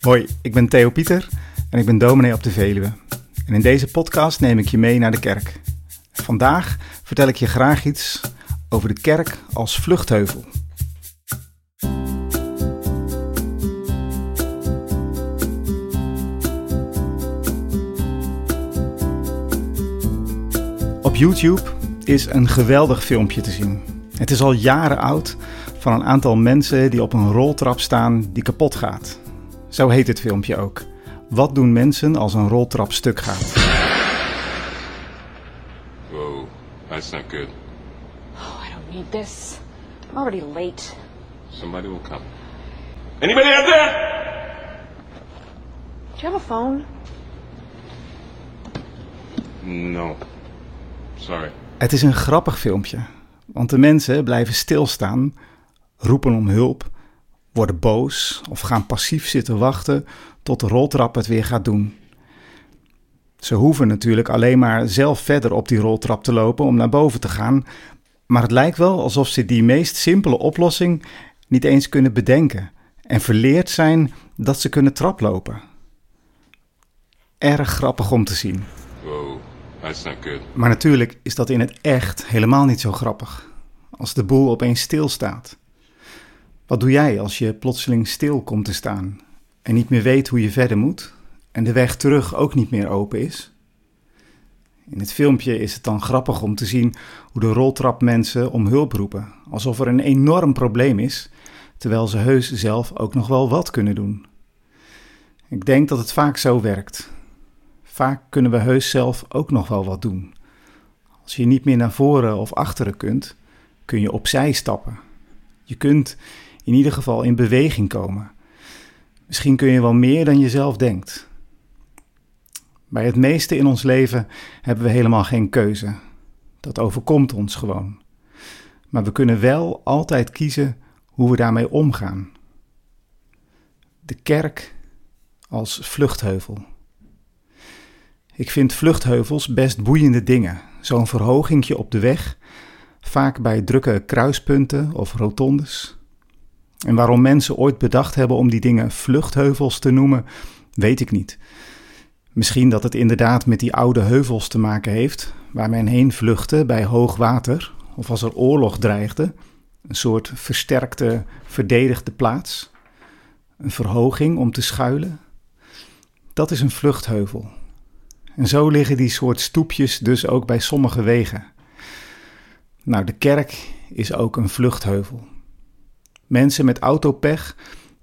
Hoi, ik ben Theo Pieter en ik ben dominee op de Veluwe. En in deze podcast neem ik je mee naar de kerk. Vandaag vertel ik je graag iets over de kerk als vluchtheuvel. Op YouTube is een geweldig filmpje te zien. Het is al jaren oud van een aantal mensen die op een roltrap staan die kapot gaat. Zo heet het filmpje ook. Wat doen mensen als een roltrap stuk gaat? Whoa, that's not good. Oh, I don't need this. I'm already late. Somebody will come. Anybody out there? Do you have a phone? No. Sorry. Het is een grappig filmpje, want de mensen blijven stilstaan, roepen om hulp, worden boos of gaan passief zitten wachten tot de roltrap het weer gaat doen. Ze hoeven natuurlijk alleen maar zelf verder op die roltrap te lopen om naar boven te gaan, maar het lijkt wel alsof ze die meest simpele oplossing niet eens kunnen bedenken en verleerd zijn dat ze kunnen traplopen. Erg grappig om te zien. Whoa, that's not good. Maar natuurlijk is dat in het echt helemaal niet zo grappig. Als de boel opeens stilstaat. Wat doe jij als je plotseling stil komt te staan en niet meer weet hoe je verder moet en de weg terug ook niet meer open is? In het filmpje is het dan grappig om te zien hoe de roltrapmensen om hulp roepen, alsof er een enorm probleem is, terwijl ze heus zelf ook nog wel wat kunnen doen. Ik denk dat het vaak zo werkt. Vaak kunnen we heus zelf ook nog wel wat doen. Als je niet meer naar voren of achteren kunt, kun je opzij stappen. Je kunt in ieder geval in beweging komen. Misschien kun je wel meer dan je zelf denkt. Bij het meeste in ons leven hebben we helemaal geen keuze. Dat overkomt ons gewoon. Maar we kunnen wel altijd kiezen hoe we daarmee omgaan. De kerk als vluchtheuvel. Ik vind vluchtheuvels best boeiende dingen. Zo'n verhogingje op de weg, vaak bij drukke kruispunten of rotondes. En waarom mensen ooit bedacht hebben om die dingen vluchtheuvels te noemen, weet ik niet. Misschien dat het inderdaad met die oude heuvels te maken heeft, waar men heen vluchtte bij hoog water of als er oorlog dreigde. Een soort versterkte, verdedigde plaats. Een verhoging om te schuilen. Dat is een vluchtheuvel. En zo liggen die soort stoepjes dus ook bij sommige wegen. Nou, de kerk is ook een vluchtheuvel. Mensen met autopech,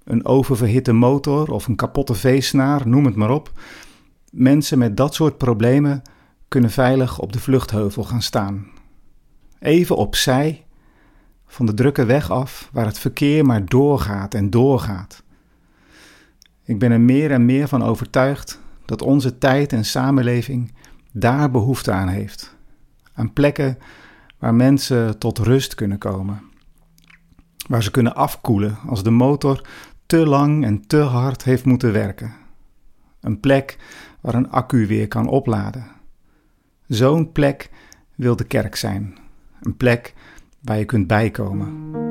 een oververhitte motor of een kapotte veesnaar, noem het maar op. Mensen met dat soort problemen kunnen veilig op de vluchtheuvel gaan staan. Even opzij van de drukke weg af waar het verkeer maar doorgaat en doorgaat. Ik ben er meer en meer van overtuigd dat onze tijd en samenleving daar behoefte aan heeft. Aan plekken waar mensen tot rust kunnen komen. Waar ze kunnen afkoelen als de motor te lang en te hard heeft moeten werken. Een plek waar een accu weer kan opladen. Zo'n plek wil de kerk zijn. Een plek waar je kunt bijkomen.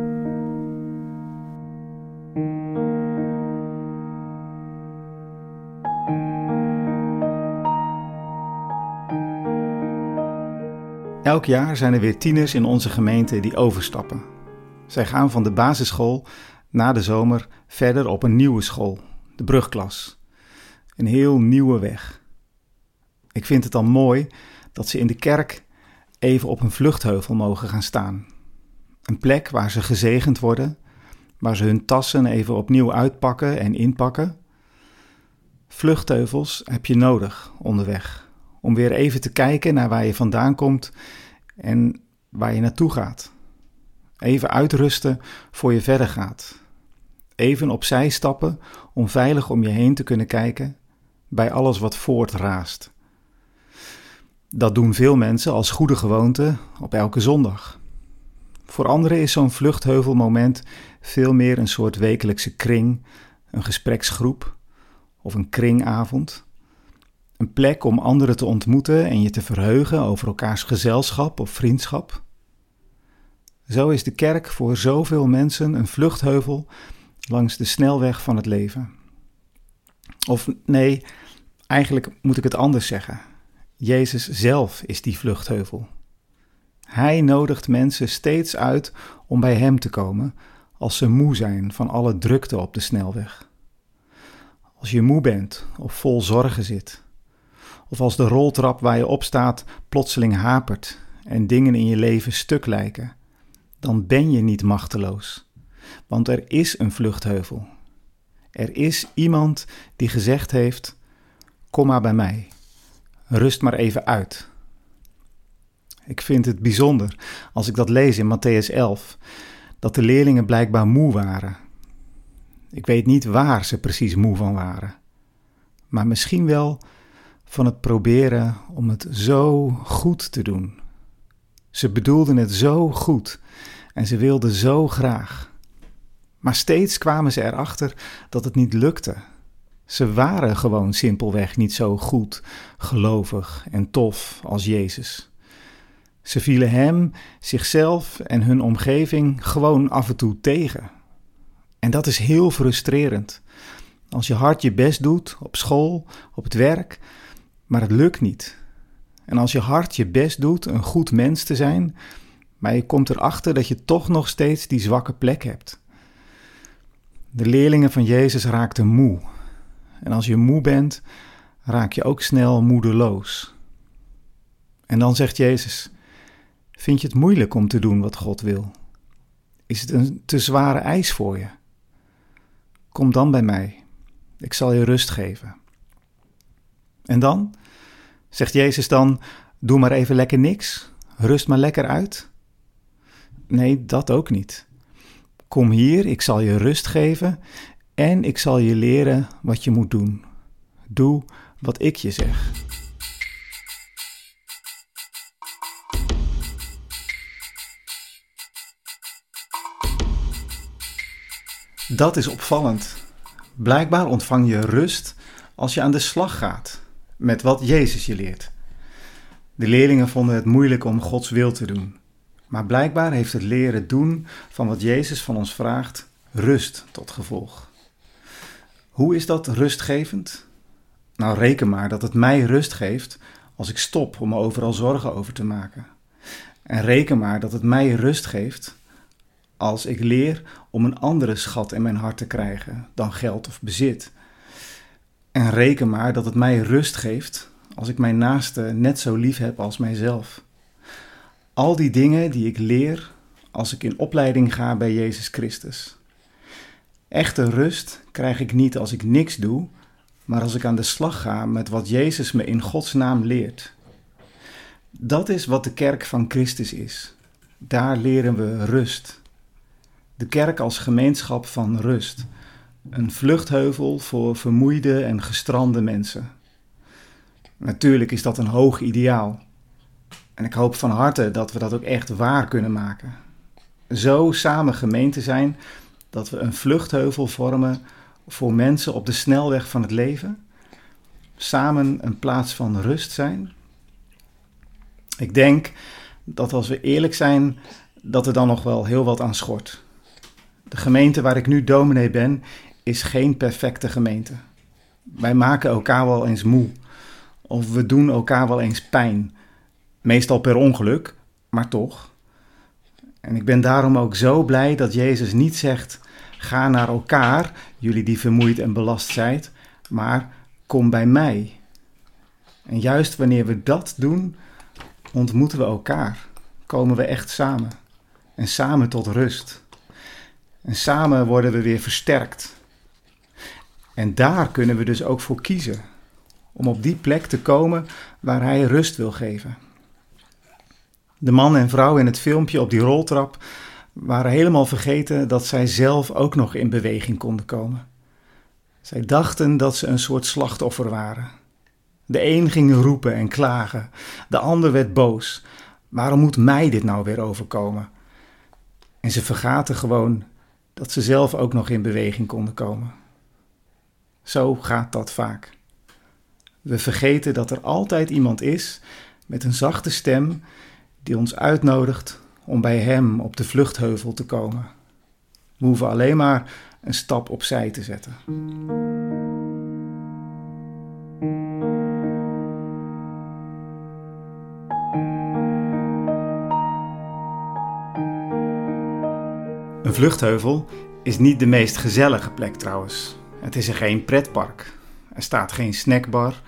Elk jaar zijn er weer tieners in onze gemeente die overstappen. Zij gaan van de basisschool na de zomer verder op een nieuwe school, de brugklas. Een heel nieuwe weg. Ik vind het dan mooi dat ze in de kerk even op een vluchtheuvel mogen gaan staan. Een plek waar ze gezegend worden, waar ze hun tassen even opnieuw uitpakken en inpakken. Vluchtheuvels heb je nodig onderweg om weer even te kijken naar waar je vandaan komt en waar je naartoe gaat. Even uitrusten voor je verder gaat. Even opzij stappen om veilig om je heen te kunnen kijken bij alles wat voortraast. Dat doen veel mensen als goede gewoonte op elke zondag. Voor anderen is zo'n vluchtheuvelmoment veel meer een soort wekelijkse kring, een gespreksgroep of een kringavond. Een plek om anderen te ontmoeten en je te verheugen over elkaars gezelschap of vriendschap. Zo is de kerk voor zoveel mensen een vluchtheuvel langs de snelweg van het leven. Of nee, eigenlijk moet ik het anders zeggen. Jezus zelf is die vluchtheuvel. Hij nodigt mensen steeds uit om bij Hem te komen als ze moe zijn van alle drukte op de snelweg. Als je moe bent of vol zorgen zit, of als de roltrap waar je op staat plotseling hapert en dingen in je leven stuk lijken, dan ben je niet machteloos, want er is een vluchtheuvel. Er is iemand die gezegd heeft: Kom maar bij mij, rust maar even uit. Ik vind het bijzonder als ik dat lees in Matthäus 11, dat de leerlingen blijkbaar moe waren. Ik weet niet waar ze precies moe van waren, maar misschien wel van het proberen om het zo goed te doen. Ze bedoelden het zo goed en ze wilden zo graag. Maar steeds kwamen ze erachter dat het niet lukte. Ze waren gewoon simpelweg niet zo goed, gelovig en tof als Jezus. Ze vielen hem, zichzelf en hun omgeving gewoon af en toe tegen. En dat is heel frustrerend. Als je hard je best doet op school, op het werk, maar het lukt niet. En als je hard je best doet een goed mens te zijn, maar je komt erachter dat je toch nog steeds die zwakke plek hebt. De leerlingen van Jezus raakten moe. En als je moe bent, raak je ook snel moedeloos. En dan zegt Jezus: Vind je het moeilijk om te doen wat God wil? Is het een te zware eis voor je? Kom dan bij mij. Ik zal je rust geven. En dan? Zegt Jezus dan: Doe maar even lekker niks. Rust maar lekker uit. Nee, dat ook niet. Kom hier, ik zal je rust geven en ik zal je leren wat je moet doen. Doe wat ik je zeg. Dat is opvallend. Blijkbaar ontvang je rust als je aan de slag gaat met wat Jezus je leert. De leerlingen vonden het moeilijk om Gods wil te doen. Maar blijkbaar heeft het leren doen van wat Jezus van ons vraagt rust tot gevolg. Hoe is dat rustgevend? Nou, reken maar dat het mij rust geeft als ik stop om me overal zorgen over te maken. En reken maar dat het mij rust geeft als ik leer om een andere schat in mijn hart te krijgen dan geld of bezit. En reken maar dat het mij rust geeft als ik mijn naaste net zo lief heb als mijzelf. Al die dingen die ik leer als ik in opleiding ga bij Jezus Christus. Echte rust krijg ik niet als ik niks doe, maar als ik aan de slag ga met wat Jezus me in Gods naam leert. Dat is wat de kerk van Christus is. Daar leren we rust. De kerk als gemeenschap van rust. Een vluchtheuvel voor vermoeide en gestrande mensen. Natuurlijk is dat een hoog ideaal. En ik hoop van harte dat we dat ook echt waar kunnen maken. Zo samen gemeente zijn dat we een vluchtheuvel vormen voor mensen op de snelweg van het leven. Samen een plaats van rust zijn. Ik denk dat als we eerlijk zijn, dat er dan nog wel heel wat aan schort. De gemeente waar ik nu dominee ben, is geen perfecte gemeente. Wij maken elkaar wel eens moe. Of we doen elkaar wel eens pijn. Meestal per ongeluk, maar toch. En ik ben daarom ook zo blij dat Jezus niet zegt: ga naar elkaar, jullie die vermoeid en belast zijt, maar kom bij mij. En juist wanneer we dat doen, ontmoeten we elkaar. Komen we echt samen. En samen tot rust. En samen worden we weer versterkt. En daar kunnen we dus ook voor kiezen. Om op die plek te komen waar Hij rust wil geven. De man en vrouw in het filmpje op die roltrap waren helemaal vergeten dat zij zelf ook nog in beweging konden komen. Zij dachten dat ze een soort slachtoffer waren. De een ging roepen en klagen, de ander werd boos. Waarom moet mij dit nou weer overkomen? En ze vergaten gewoon dat ze zelf ook nog in beweging konden komen. Zo gaat dat vaak. We vergeten dat er altijd iemand is met een zachte stem die ons uitnodigt om bij Hem op de vluchtheuvel te komen. We hoeven alleen maar een stap opzij te zetten. Een vluchtheuvel is niet de meest gezellige plek trouwens. Het is er geen pretpark. Er staat geen snackbar.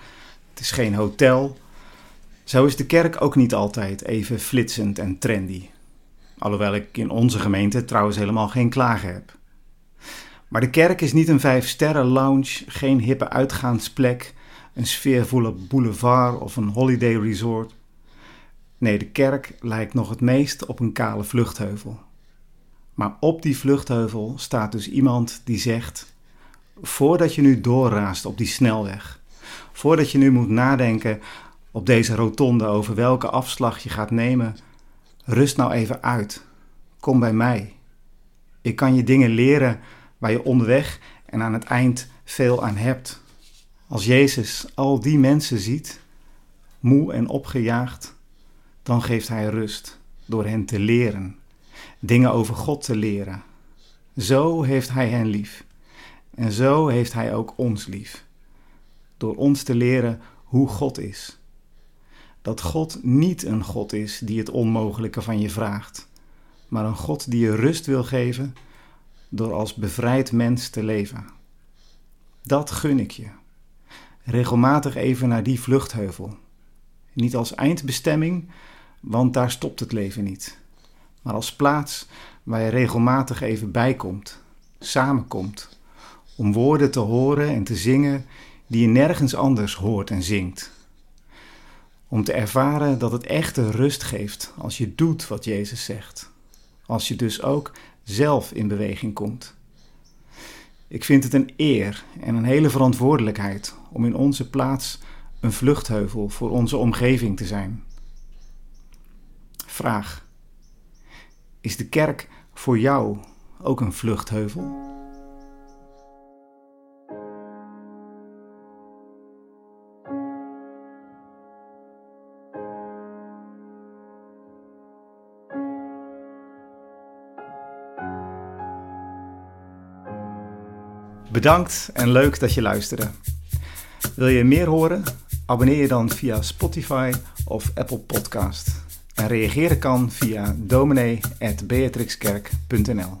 Het is geen hotel zo is de kerk ook niet altijd even flitsend en trendy. Alhoewel ik in onze gemeente trouwens helemaal geen klagen heb. Maar de kerk is niet een vijf-sterren lounge, geen hippe uitgaansplek, een sfeervolle boulevard of een holiday resort. Nee, de kerk lijkt nog het meest op een kale vluchtheuvel. Maar op die vluchtheuvel staat dus iemand die zegt: Voordat je nu doorraast op die snelweg, voordat je nu moet nadenken op deze rotonde over welke afslag je gaat nemen, rust nou even uit. Kom bij mij. Ik kan je dingen leren waar je onderweg en aan het eind veel aan hebt. Als Jezus al die mensen ziet, moe en opgejaagd, dan geeft hij rust door hen te leren, dingen over God te leren. Zo heeft hij hen lief. En zo heeft hij ook ons lief. Door ons te leren hoe God is. Dat God niet een God is die het onmogelijke van je vraagt, maar een God die je rust wil geven door als bevrijd mens te leven. Dat gun ik je. Regelmatig even naar die vluchtheuvel. Niet als eindbestemming, want daar stopt het leven niet. Maar als plaats waar je regelmatig even bijkomt, samenkomt, om woorden te horen en te zingen die je nergens anders hoort en zingt. Om te ervaren dat het echte rust geeft als je doet wat Jezus zegt. Als je dus ook zelf in beweging komt. Ik vind het een eer en een hele verantwoordelijkheid om in onze plaats een vluchtheuvel voor onze omgeving te zijn. Vraag: Is de kerk voor jou ook een vluchtheuvel? Bedankt en leuk dat je luisterde. Wil je meer horen? Abonneer je dan via Spotify of Apple Podcast. En reageren kan via dominee.beatrixkerk.nl